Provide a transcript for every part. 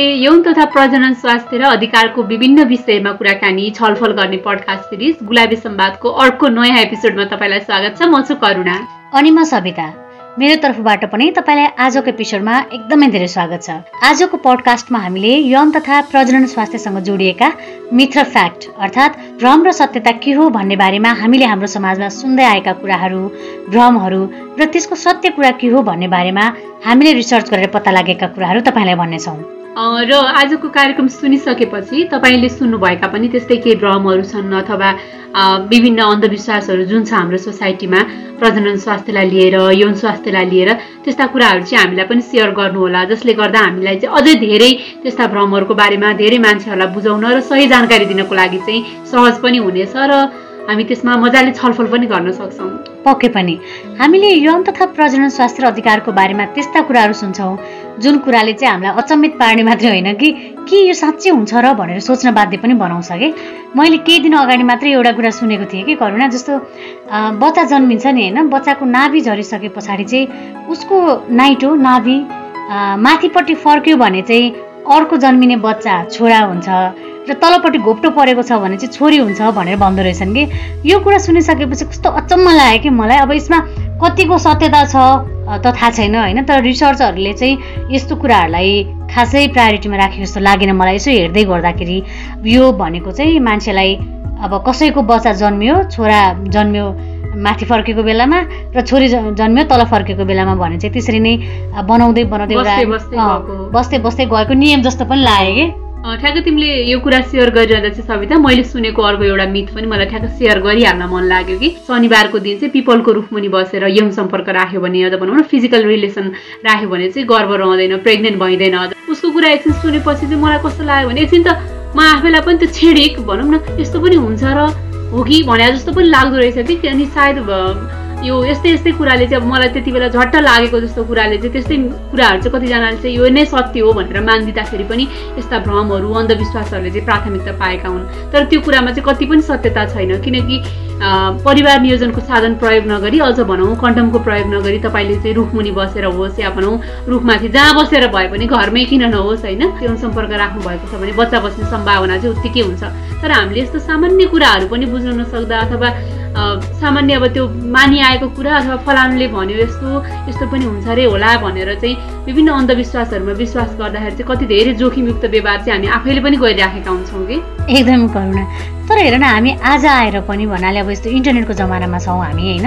यौन तथा प्रजनन स्वास्थ्य र अधिकारको विभिन्न विषयमा कुराकानी छलफल गर्ने पडकास्ट सिरिज गुलाबी सम्वादको अर्को नयाँ एपिसोडमा तपाईँलाई स्वागत छ। म छु करुणा। अनि म सविता मेरो तर्फबाट पनि तपाईँलाई आजको एपिसोडमा एकदमै धेरै स्वागत छ। आजको पडकास्टमा हामीले यौन तथा प्रजनन स्वास्थ्यसँग जोडिएका मित्र फ्याक्ट अर्थात् भ्रम र सत्यता के हो भन्ने बारेमा हामीले हाम्रो समाजमा सुन्दै आएका कुराहरू भ्रमहरू र त्यसको सत्य कुरा के हो भन्ने बारेमा हामीले रिसर्च गरेर पत्ता लागेका कुराहरू तपाईँलाई भन्नेछौँ। र आजको कार्यक्रम सुनिसकेपछि तपाईँले सुन्नुभएका पनि त्यस्तै केही भ्रमहरू छन् अथवा विभिन्न अन्धविश्वासहरू जुन छ हाम्रो सोसाइटीमा प्रजनन स्वास्थ्यलाई लिएर यौन स्वास्थ्यलाई लिएर त्यस्ता कुराहरू चाहिँ हामीलाई पनि सेयर गर्नुहोला जसले गर्दा हामीलाई चाहिँ अझै धेरै त्यस्ता भ्रमहरूको बारेमा धेरै मान्छेहरूलाई बुझाउन र सही जानकारी दिनको लागि चाहिँ सहज पनि हुनेछ र हामी त्यसमा मजाले छलफल पनि गर्न सक्छौँ। पक्कै पनि। हामीले यौन तथा प्रजनन स्वास्थ्य अधिकारको बारेमा त्यस्ता कुराहरू सुन्छौँ जुन कुराले चाहिँ हामीलाई अचम्मित पार्ने मात्रै होइन कि के यो साँच्चै हुन्छ र भनेर सोच्न बाध्य पनि बनाउँछ कि? मैले केही दिन अगाडि मात्रै एउटा कुरा सुनेको थिएँ कि करुणा जस्तो बच्चा जन्मिन्छ नि होइन बच्चाको नाभि झरिसके पछाडि चाहिँ उसको नाइटो नाभि माथिपट्टि फर्क्यो भने चाहिँ अर्को जन्मिने बच्चा छोरा हुन्छ र तलपट्टि घोप्टो परेको छ भने चाहिँ छोरी हुन्छ भनेर भन्दो रहेछन् कि? यो कुरा सुनिसकेपछि कस्तो अचम्म लाग्यो कि मलाई? अब यसमा कतिको सत्यता छ त थाहा छैन होइन? तर रिसर्चहरूले चाहिँ यस्तो कुराहरूलाई खासै प्रायोरिटीमा राखेको जस्तो लागेन मलाई यसो हेर्दै गर्दाखेरि। यो भनेको चाहिँ मान्छेलाई अब कसैको बच्चा जन्मियो छोरा जन्मियो माथि फर्केको बेलामा र छोरी जन्मियो तल फर्केको बेलामा भने चाहिँ त्यसरी नै बनाउँदै बनाउँदै बस्दै बस्दै गएको। नियम जस्तो पनि लाग्यो कि? ठ्याक्क तिमीले यो कुरा सेयर गरिरहँदा चाहिँ सविता मैले सुनेको अर्को एउटा मिथ पनि मलाई ठ्याक्क सेयर गरिहाल्न मन लाग्यो कि? शनिबारको दिन चाहिँ पिपलको रुखमुनि बसेर यौन सम्पर्क राख्यो भने अझ भनौँ न फिजिकल रिलेसन राख्यो भने चाहिँ गर्व रहँदैन प्रेग्नेन्ट भइँदैन। उसको कुरा एकछिन सुनेपछि चाहिँ मलाई कस्तो लाग्यो भने एकछिन त म आफैलाई पनि त्यो छेडेक भनौँ न यस्तो पनि हुन्छ र हो कि भने जस्तो पनि लाग्दो रहेछ कि अनि सायद यो यस्तै यस्तै कुराले चाहिँ अब मलाई त्यति बेला झट्ट लागेको जस्तो कुराले चाहिँ त्यस्तै कुराहरू चाहिँ कतिजनाले चाहिँ यो नै सत्य हो भनेर मानिदिँदाखेरि पनि यस्ता भ्रमहरू अन्धविश्वासहरूले चाहिँ प्राथमिकता पाएका हुन्। तर त्यो कुरामा चाहिँ कति पनि सत्यता छैन। किनकि परिवार नियोजनको साधन प्रयोग नगरी अझ भनौँ कन्डमको प्रयोग नगरी तपाईँले चाहिँ रुखमुनि बसेर होस् या भनौँ रुखमाथि जहाँ बसेर भए पनि घरमै किन नहोस् होइन? त्यो सम्पर्क राख्नु भएको छ भने बच्चा बस्ने सम्भावना चाहिँ उत्तिकै हुन्छ। तर हामीले यस्तो सामान्य कुराहरू पनि बुझ्न नसक्दा अथवा सामान्य अब त्यो मानिआएको कुरा अथवा फलानुले भन्यो यस्तो यस्तो पनि हुन्छ अरे होला भनेर चाहिँ विभिन्न अन्धविश्वासहरूमा विश्वास गर्दाखेरि चाहिँ कति धेरै जोखिमयुक्त व्यवहार चाहिँ हामी आफैले पनि गरिराखेका हुन्छौँ कि? एकदम करुणा। तर हेर न हामी आज आएर पनि भन्नाले अब यस्तो इन्टरनेटको जमानामा छौँ हामी होइन?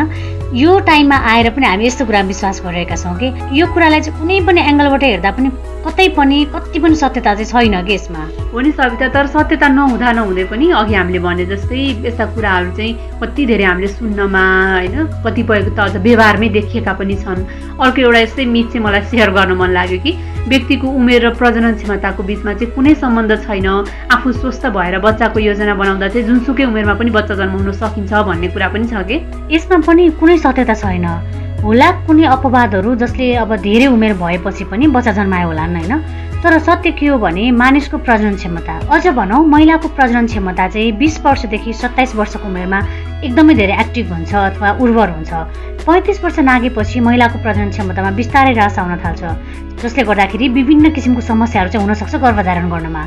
यो टाइममा आएर पनि हामी यस्तो कुरा विश्वास गरिरहेका छौँ कि? यो कुरालाई चाहिँ कुनै पनि एङ्गलबाट हेर्दा पनि कतै पनि कति पनि सत्यता चाहिँ छैन कि यसमा। हो नि सविता तर सत्यता नहुँदा नहुँदै पनि अघि हामीले भने जस्तै यस्ता कुराहरू चाहिँ कति धेरै हामीले सुन्नमा होइन? कतिपयको त अझ व्यवहारमै देखिएका पनि छन्। अर्को एउटा यस्तै मिथ चाहिँ मलाई सेयर गर्न मन लाग्यो कि व्यक्तिको उमेर र प्रजनन क्षमताको बिचमा चाहिँ कुनै सम्बन्ध छैन। आफू स्वस्थ भएर बच्चाको योजना बनाउँदा चाहिँ जुनसुकै उमेरमा पनि बच्चा जन्माउन सकिन्छ भन्ने कुरा पनि छ कि? यसमा पनि कुनै सत्यता छैन। होला। कुनै अपवादहरू जसले अब धेरै उमेर भएपछि पनि बच्चा जन्मायो होला होइन? तर सत्य के हो भने मानिसको प्रजनन क्षमता। अझ भनौँ महिलाको प्रजनन क्षमता चाहिँ बिस वर्षदेखि सत्ताइस वर्षको उमेरमा एकदमै धेरै एक्टिभ हुन्छ अथवा उर्वर हुन्छ। पैँतिस वर्ष नागेपछि महिलाको प्रजनन क्षमतामा बिस्तारै ह्रास आउन थाल्छ। जसले गर्दाखेरि विभिन्न किसिमको समस्याहरू चाहिँ हुनसक्छ गर्भधारण गर्नमा।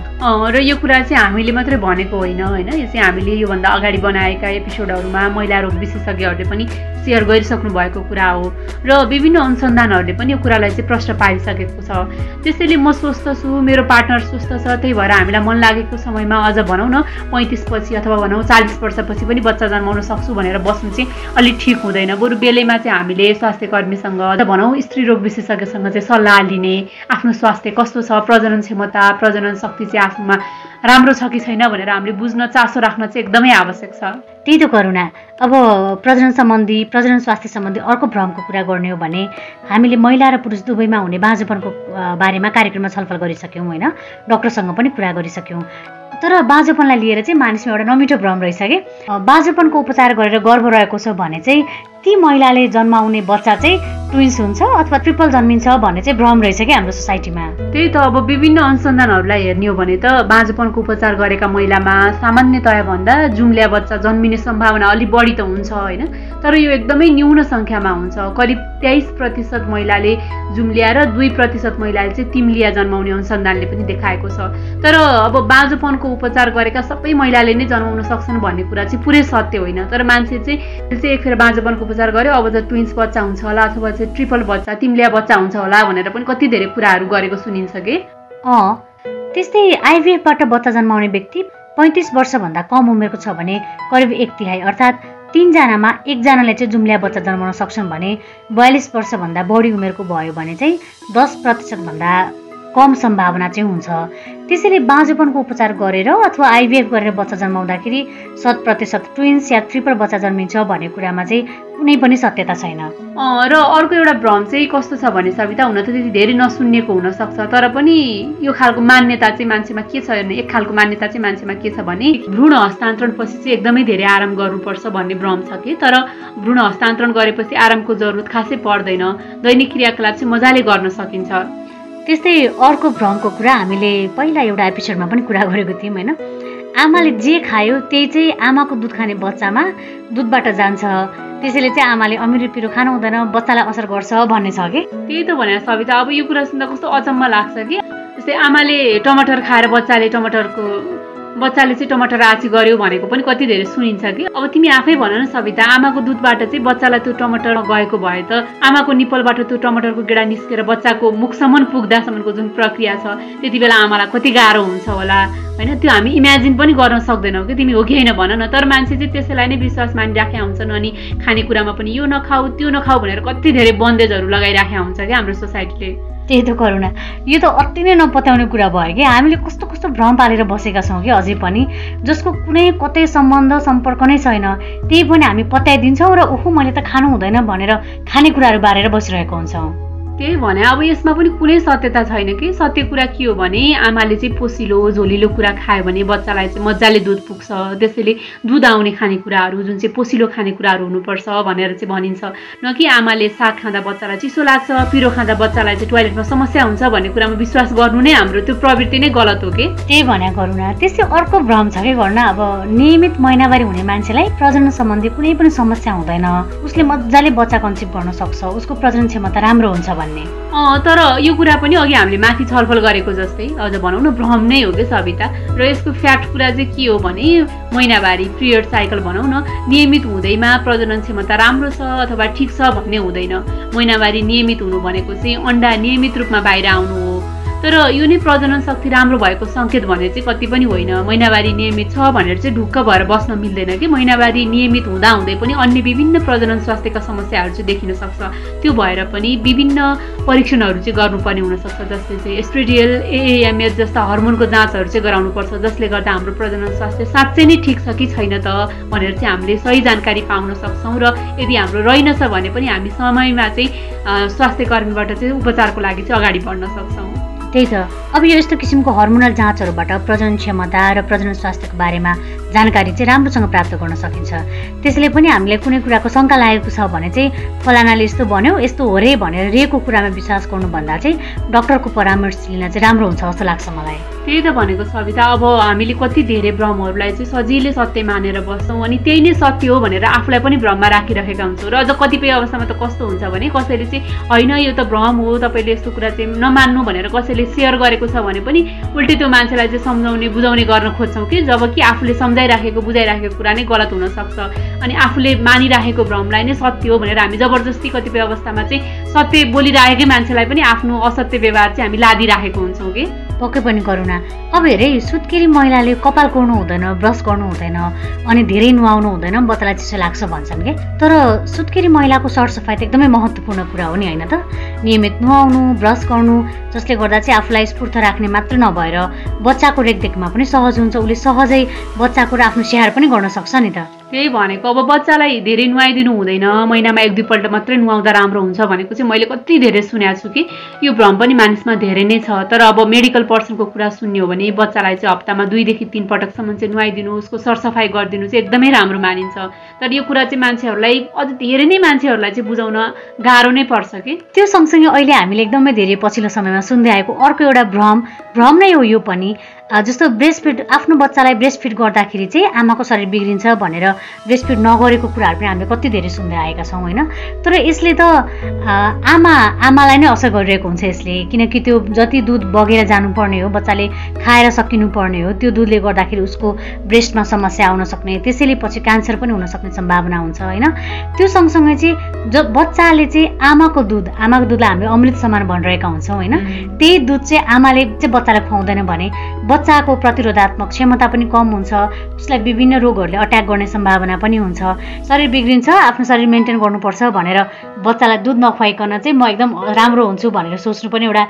र यो कुरा चाहिँ हामीले मात्रै भनेको होइन होइन? यो चाहिँ हामीले योभन्दा अगाडि बनाएका एपिसोडहरूमा महिला रोग विशेषज्ञहरूले पनि सेयर गरिसक्नु भएको कुरा हो। र विभिन्न अनुसन्धानहरूले पनि यो कुरालाई चाहिँ प्रश्न पारिसकेको छ। त्यसैले म स्वस्थ छु मेरो पार्टनर स्वस्थ छ त्यही भएर हामीलाई मन लागेको समयमा अझ भनौँ न पैँतिसपछि अथवा भनौँ चालिस वर्षपछि पनि बच्चा जन्माउन सक्छु भनेर बस्नु चाहिँ अलिक ठिक हुँदैन। बरु बेलैमा चाहिँ हामीले स्वास्थ्य कर्मीसँग भनौँ स्त्री रोग विशेषज्ञसँग चाहिँ सल्लाह लिने आफ्नो स्वास्थ्य कस्तो छ प्रजनन क्षमता प्रजनन शक्ति चाहिँ आफूमा राम्रो छ कि छैन भनेर हामीले बुझ्न चासो राख्न चाहिँ एकदमै आवश्यक छ। त्यही त करुणा। अब प्रजनन सम्बन्धी प्रजनन स्वास्थ्य सम्बन्धी अर्को भ्रमको कुरा गर्ने हो भने हामीले महिला र पुरुष दुवैमा हुने बाँझोपनको बारेमा कार्यक्रममा छलफल गरिसक्यौँ होइन? डक्टरसँग पनि कुरा गरिसक्यौँ। तर बाँझोपनलाई लिएर चाहिँ मानिसमा एउटा नमिठो भ्रम रहेछ कि? बाँझोपनको उपचार गरेर गर्भ रहेको छ भने चाहिँ ती महिलाले जन्माउने बच्चा चाहिँ ट्विन्स हुन्छ अथवा ट्रिपल जन्मिन्छ भन्ने चाहिँ भ्रम रहेछ कि हाम्रो सोसाइटीमा। त्यही त अब विभिन्न अनुसन्धानहरूलाई हेर्ने हो भने त बाँझोपनको उपचार गरेका महिलामा सामान्यतया भन्दा जुम्लिया बच्चा जन्मिने सम्भावना अलिक बढी त हुन्छ होइन तर यो एकदमै न्यून सङ्ख्यामा हुन्छ करिब तेइस प्रतिशत महिलाले जुम्लिया र दुई प्रतिशत महिलाले चाहिँ तिम्लिया जन्माउने अनुसन्धानले पनि देखाएको छ। तर अब बाँझोपनको उपचार गरेका सबै महिलाले नै जन्माउन सक्छन् भन्ने कुरा चाहिँ पुरै सत्य होइन। तर मान्छे चाहिँ चाहिँ एक फेर बाँझोपनको उपचार गर्यो अब त ट्विन्स बच्चा हुन्छ होला अथवा चाहिँ ट्रिपल बच्चा तिम्लिया बच्चा हुन्छ होला भनेर पनि कति धेरै कुराहरू गरेको सुनिन्छ कि? अँ त्यस्तै आइभिएफबाट बच्चा जन्माउने व्यक्ति पैँतिस वर्षभन्दा कम उमेरको छ भने करिब एक तिहाई अर्थात् तिनजनामा एकजनाले चाहिँ जुम्लिया बच्चा जन्माउन सक्छन् भने बयालिस वर्षभन्दा बढी उमेरको भयो भने चाहिँ दस प्रतिशतभन्दा कम सम्भावना चाहिँ हुन्छ। त्यसैले बाँझोपनको उपचार गरेर अथवा आइभिएफ गरेर बच्चा जन्माउँदाखेरि शत प्रतिशत ट्विन्स या ट्रिपल बच्चा जन्मिन्छ भन्ने कुरामा चाहिँ कुनै पनि सत्यता छैन। र अर्को एउटा भ्रम चाहिँ कस्तो छ भने सविता हुन त त्यति धेरै नसुनिएको हुनसक्छ तर पनि यो खालको मान्यता चाहिँ मान्छेमा के छ भने एक खालको मान्यता चाहिँ मान्छेमा के छ भने भ्रूण हस्तान्तरणपछि चाहिँ एकदमै धेरै आराम गर्नुपर्छ भन्ने भ्रम छ कि तर भ्रूण हस्तान्तरण गरेपछि आरामको जरुरत खासै पर्दैन। दैनिक क्रियाकलाप चाहिँ मजाले गर्न सकिन्छ। त्यस्तै अर्को भ्रमको कुरा हामीले पहिला एउटा एपिसोडमा पनि कुरा गरेको थियौँ होइन? आमाले जे खायो त्यही चाहिँ आमाको दुध खाने बच्चामा दुधबाट जान्छ। त्यसैले चाहिँ आमाले अमिरो पिरो खानु हुँदैन बच्चालाई असर गर्छ भन्ने छ कि? त्यही त भने सविता। अब यो कुरा सुन्दा कस्तो अचम्म लाग्छ कि? जस्तै आमाले टमाटर खाएर बच्चाले टमाटरको बच्चाले चाहिँ टमाटर आची गर्यो भनेको पनि कति धेरै सुनिन्छ कि। अब तिमी आफै भन न सविता आमाको दुधबाट चाहिँ बच्चालाई त्यो टमाटर गएको भए त आमाको निप्पलबाट त्यो टमाटरको गेडा निस्केर बच्चाको मुखसम्म पुग्दासम्मको जुन प्रक्रिया छ त्यति बेला आमालाई कति गाह्रो हुन्छ होला। होइन त्यो हामी इमेजिन पनि गर्न सक्दैनौँ कि। तिमी हो कि होइन भन न तर मान्छे चाहिँ त्यसैलाई नै विश्वास मानिराखेका हुन्छन् अनि खानेकुरामा पनि यो नखाऊ त्यो नखाऊ भनेर कति धेरै बन्देजहरू लगाइराखेका हुन्छ क्या हाम्रो सोसाइटीले। त्यही त करुणा यो त अति नै नपत्याउने कुरा भयो कि। हामीले कस्तो कस्तो भ्रम पालेर बसेका छौँ कि अझै पनि। जसको कुनै कतै सम्बन्ध सम्पर्क नै छैन। त्यही पनि हामी पत्याइदिन्छौँ र ओहो मैले त खानु हुँदैन भनेर खानेकुराहरू बारेर बसिरहेको हुन्छौँ। त्यही भने अब यसमा पनि कुनै सत्यता छैन कि? सत्य कुरा के हो भने आमाले चाहिँ पोसिलो झोलिलो कुरा खायो भने बच्चालाई चाहिँ मजाले दुध पुग्छ। त्यसैले दुध आउने खानेकुराहरू जुन चाहिँ पोसिलो खानेकुराहरू हुनुपर्छ भनेर चाहिँ भनिन्छ। न कि आमाले साग खाँदा बच्चालाई चिसो लाग्छ पिरो खाँदा बच्चालाई चाहिँ टोइलेटमा समस्या हुन्छ भन्ने कुरामा विश्वास गर्नु नै हाम्रो त्यो प्रवृत्ति नै गलत हो कि? त्यही भने न त्यस्तै अर्को भ्रम छ कि गर्न अब नियमित महिनावारी हुने मान्छेलाई प्रजनन सम्बन्धी कुनै पनि समस्या हुँदैन। उसले मजाले बच्चा कन्सिभ गर्न सक्छ। उसको प्रजनन क्षमता राम्रो हुन्छ भन्ने। तर यो कुरा पनि अघि हामीले माथि छलफल गरेको जस्तै अझ भनौँ न भ्रम नै हो कि सविता। र यसको फ्याक्ट कुरा चाहिँ के हो भने महिनावारी पिरियड साइकल भनौँ न नियमित हुँदैमा प्रजनन क्षमता राम्रो छ अथवा ठिक छ भन्ने हुँदैन। महिनावारी नियमित हुनु भनेको चाहिँ अन्डा नियमित रूपमा बाहिर आउनु तर यो नै प्रजनन शक्ति राम्रो भएको सङ्केत भने चाहिँ कति पनि होइन। महिनावारी नियमित छ भनेर चाहिँ ढुक्क भएर बस्न मिल्दैन कि। महिनावारी नियमित हुँदा हुँदै पनि अन्य विभिन्न प्रजनन स्वास्थ्यका समस्याहरू चाहिँ देखिन सक्छ। त्यो भएर पनि विभिन्न परीक्षणहरू चाहिँ गर्नुपर्ने हुनसक्छ। जस्तै चाहिँ एस्ट्रेडियल एएमएच जस्ता हर्मोनको जाँचहरू चाहिँ गराउनुपर्छ जसले गर्दा हाम्रो प्रजनन स्वास्थ्य साँच्चै नै ठिक छ कि छैन त भनेर चाहिँ हामीले सही जानकारी पाउन सक्छौँ र यदि हाम्रो रहेनछ भने पनि हामी समयमा चाहिँ स्वास्थ्य कर्मीबाट चाहिँ उपचारको लागि चाहिँ अगाडि बढ्न सक्छौँ। त्यही त। अब यो यस्तो किसिमको हर्मोनल जाँचहरूबाट प्रजनन क्षमता र प्रजनन स्वास्थ्यको बारेमा जानकारी चाहिँ राम्रोसँग प्राप्त गर्न सकिन्छ। त्यसले पनि हामीले कुनै कुराको शङ्का लागेको छ भने चाहिँ फलानाले यस्तो भन्यो यस्तो हो रे भनेर रेको कुरामा विश्वास गर्नुभन्दा चाहिँ डक्टरको परामर्श लिन चाहिँ राम्रो हुन्छ जस्तो लाग्छ मलाई। त्यही त भनेको सविता अब हामीले कति धेरै भ्रमहरूलाई चाहिँ सजिलै सत्य मानेर बस्छौँ अनि त्यही नै सत्य हो भनेर आफूलाई पनि भ्रममा राखिरहेका हुन्छौँ र अझ कतिपय अवस्थामा त कस्तो हुन्छ भने कसैले चाहिँ होइन यो त भ्रम हो तपाईँले यस्तो कुरा चाहिँ नमान्नु भनेर कसैले सेयर गरेको छ भने पनि उल्टै त्यो मान्छेलाई चाहिँ सम्झाउने बुझाउने गर्न खोज्छौँ कि जब कि आफूले सम्झाइराखेको बुझाइराखेको कुरा नै गलत हुनसक्छ अनि आफूले मानिराखेको भ्रमलाई नै सत्य हो भनेर हामी जबरजस्ती कतिपय अवस्थामा चाहिँ सत्य बोलिराखेकै मान्छेलाई पनि आफ्नो असत्य व्यवहार चाहिँ हामी लादिराखेको हुन्छौँ कि? पक्कै पनि गरुणा अब हेरे सुत्केरी महिलाले कपाल कोर्नु हुँदैन ब्रस गर्नु हुँदैन अनि धेरै नुहाउनु हुँदैन बच्चालाई चिसो लाग्छ भन्छन् कि? तर सुत्केरी महिलाको सरसफाइ त एकदमै महत्त्वपूर्ण कुरा हो नि होइन त? नियमित नुहाउनु ब्रस गर्नु जसले गर्दा चाहिँ आफूलाई स्फूर्त राख्ने मात्र नभएर बच्चाको रेखदेखमा पनि सहज हुन्छ उसले सहजै बच्चाको र आफ्नो स्याहार पनि गर्न सक्छ नि त। त्यही भनेको अब बच्चालाई धेरै नुहाइदिनु हुँदैन महिनामा एक दुईपल्ट मात्रै नुहाउँदा राम्रो हुन्छ भनेको चाहिँ मैले कति धेरै सुनेको छु कि यो भ्रम पनि मानिसमा धेरै नै छ। तर अब मेडिकल पर्सनको कुरा सुन्ने हो भने बच्चालाई चाहिँ हप्तामा दुईदेखि तिन पटकसम्म चाहिँ नुहाइदिनु उसको सरसफाइ गरिदिनु चाहिँ एकदमै राम्रो मानिन्छ। तर यो कुरा चाहिँ मान्छेहरूलाई अझ धेरै नै मान्छेहरूलाई चाहिँ बुझाउन गाह्रो नै पर्छ कि। त्यो सँगसँगै अहिले हामीले एकदमै धेरै पछिल्लो समयमा सुन्दै आएको अर्को एउटा भ्रम भ्रम नै हो यो पनि। जस्तो ब्रेस्ट फिड आफ्नो बच्चालाई ब्रेस्ट फिड गर्दाखेरि चाहिँ आमाको शरीर बिग्रिन्छ भनेर ब्रेस्ट फिड नगरेको कुराहरू पनि हामीले कति धेरै सुन्दै आएका छौँ होइन? तर यसले त आमा आमालाई नै असर गरिरहेको हुन्छ यसले। किनकि त्यो जति दुध बगेर जानुपर्ने हो बच्चाले खाएर सकिनु पर्ने हो त्यो दुधले गर्दाखेरि उसको ब्रेस्टमा समस्या आउन सक्ने त्यसैले पछि क्यान्सर पनि हुन सक्ने सम्भावना हुन्छ होइन? त्यो सँगसँगै चाहिँ ज बच्चाले चाहिँ आमाको दुध आमाको दुधलाई हामीले अमृत समान भनिरहेका हुन्छौँ होइन? त्यही दुध चाहिँ आमाले चाहिँ बच्चालाई खुवाउँदैन भने बच्चाको प्रतिरोधात्मक क्षमता पनि कम हुन्छ उसलाई विभिन्न रोगहरूले अट्याक गर्ने सम्भावना पनि हुन्छ। शरीर बिग्रिन्छ आफ्नो शरीर मेन्टेन गर्नुपर्छ भनेर बच्चालाई दुध नखुवाइकन चाहिँ म एकदम राम्रो हुन्छु भनेर सोच्नु पनि एउटा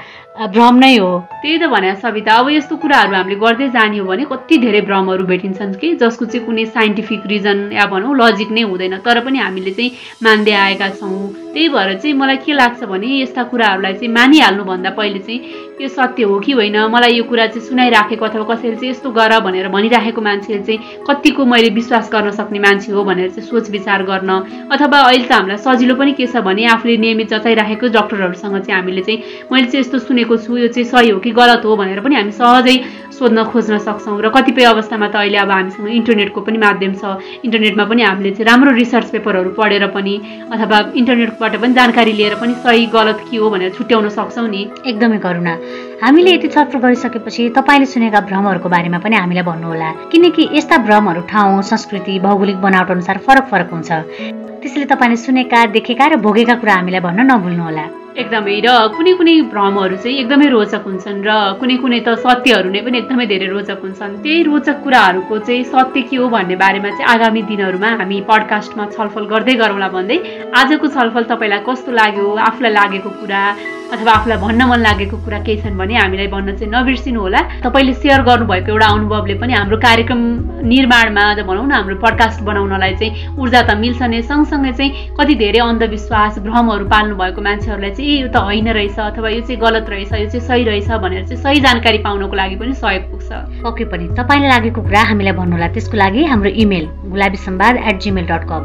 भ्रम नै हो। त्यही त भने सविता अब यस्तो कुराहरू हामीले गर्दै जाने हो भने कति धेरै भ्रमहरू भेटिन्छन् कि जसको चाहिँ कुनै साइन्टिफिक रिजन या भनौँ लजिक नै हुँदैन तर पनि हामीले चाहिँ मान्दै आएका छौँ। त्यही भएर चाहिँ मलाई के लाग्छ भने यस्ता कुराहरूलाई चाहिँ मानिहाल्नुभन्दा पहिले चाहिँ यो सत्य हो कि होइन? मलाई यो कुरा चाहिँ सुनाइराखेको अथवा कसैले चाहिँ यस्तो गर भनेर भनिराखेको मान्छेले चाहिँ कतिको मैले विश्वास गर्न सक्ने मान्छे हो भनेर चाहिँ सोच विचार गर्न अथवा अहिले त हामीलाई सजिलो पनि के छ भने आफूले नियमित जचाइराखेको डक्टरहरूसँग चाहिँ हामीले चाहिँ मैले चाहिँ यस्तो सुनेको छु यो चाहिँ सही हो कि गलत हो भनेर पनि हामी सहजै सोध्न खोज्न सक्छौँ र कतिपय अवस्थामा त अहिले अब हामीसँग इन्टरनेटको पनि माध्यम छ। इन्टरनेटमा पनि हामीले चाहिँ राम्रो रिसर्च पेपरहरू पढेर पनि अथवा इन्टरनेटबाट पनि जानकारी लिएर पनि सही गलत के हो भनेर छुट्याउन सक्छौँ नि। एकदमै करुणा। हामीले यति छलफल गरिसकेपछि तपाईँले सुनेका भ्रमहरूको बारेमा पनि हामीलाई भन्नुहोला। किनकि यस्ता भ्रमहरू ठाउँ संस्कृति भौगोलिक बनावट अनुसार फरक फरक हुन्छ। त्यसैले तपाईँले सुनेका देखेका र भोगेका कुरा हामीलाई भन्न नभुल्नुहोला। एकदमै र कुनै कुनै भ्रमहरू चाहिँ एकदमै रोचक हुन्छन् र कुनै कुनै त सत्यहरू नै पनि एकदमै धेरै रोचक हुन्छन्। त्यही रोचक कुराहरूको चाहिँ सत्य के हो भन्ने बारेमा चाहिँ आगामी दिनहरूमा हामी पडकास्टमा छलफल गर्दै गरौँला भन्दै आजको छलफल तपाईँलाई कस्तो लाग्यो आफूलाई लागेको कुरा अथवा आफूलाई भन्न मन लागेको कुरा केही छन् भने हामीलाई भन्न चाहिँ नबिर्सिनु होला। तपाईँले सेयर गर्नुभएको एउटा अनुभवले पनि हाम्रो कार्यक्रम निर्माणमा भनौँ न हाम्रो पडकास्ट बनाउनलाई चाहिँ ऊर्जा त मिल्छ नै सँगसँगै चाहिँ कति धेरै अन्धविश्वास भ्रमहरू पाल्नु भएको मान्छेहरूलाई चाहिँ यो त होइन रहेछ अथवा यो चाहिँ गलत रहेछ यो चाहिँ सही रहेछ भनेर चाहिँ सही जानकारी पाउनको लागि पनि सहयोग पुग्छ। पक्कै पनि तपाईँलाई लागेको कुरा हामीलाई भन्नुहोला। त्यसको लागि हाम्रो email Gulabi Sambad at Gmail dot com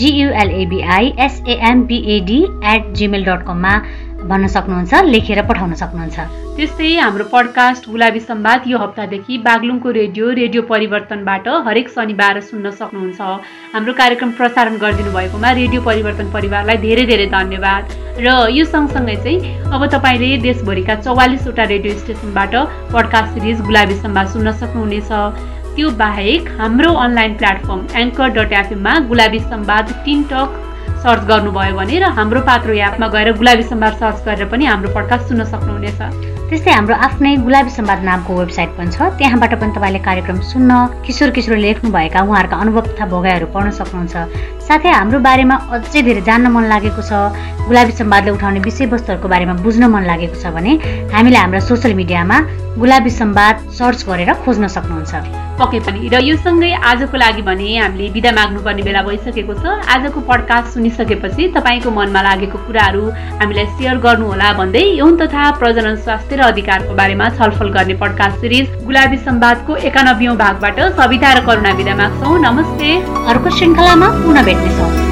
G U L A B I S A M B A D at Gmail dot कममा भन्न सक्नुहुन्छ लेखेर पठाउन सक्नुहुन्छ। त्यस्तै हाम्रो पडकास्ट गुलाबी सम्वाद यो हप्तादेखि बागलुङको रेडियो रेडियो परिवर्तनबाट हरेक शनिबार सुन्न सक्नुहुन्छ। हाम्रो कार्यक्रम प्रसारण गरिदिनु भएकोमा रेडियो परिवर्तन परिवारलाई धेरै धेरै धन्यवाद। र यो सँगसँगै चाहिँ अब तपाईँले देशभरिका चौवालिसवटा रेडियो स्टेसनबाट पडकास्ट सिरिज गुलाबी सम्वाद सुन्न सक्नुहुनेछ। त्यो बाहेक हाम्रो अनलाइन प्लेटफर्म एङ्कर डट एफएममा गुलाबी सम्वाद टिनटक सर्च गर्नुभयो भने र हाम्रो पात्रो एपमा गएर गुलाबी सम्वाद सर्च गरेर पनि हाम्रो पडकास्ट सुन्न सक्नुहुनेछ। त्यस्तै हाम्रो आफ्नै गुलाबी सम्वाद नामको वेबसाइट पनि छ। त्यहाँबाट पनि तपाईँले कार्यक्रम सुन्न किशोर किशोर लेख्नुभएका उहाँहरूका अनुभव तथा भोगाइहरू पढ्न सक्नुहुन्छ। साथै हाम्रो बारेमा अझै धेरै जान्न मन लागेको छ। गुलाबी सम्वादले उठाउने विषयवस्तुहरूको बारेमा बुझ्न मन लागेको छ भने हामीले हाम्रा सोसियल मिडियामा गुलाबी सम्वाद सर्च गरेर खोज्न सक्नुहुन्छ। पके पनि। र यो सँगै आजको लागि भने हामीले बिदा माग्नुपर्ने बेला भइसकेको छ। आजको पडकास्ट सुनिसकेपछि तपाईँको मनमा लागेको कुराहरू हामीलाई सेयर गर्नुहोला भन्दै यौन तथा प्रजनन स्वास्थ्य र अधिकारको बारेमा छलफल गर्ने पडकास्ट सिरिज गुलाबी सम्वादको एकानब्बे भागबाट सविता र करुणा बिदा माग्छौँ। नमस्ते। अर्को श्रृङ्खलामा पुनः भेट्नेछौँ।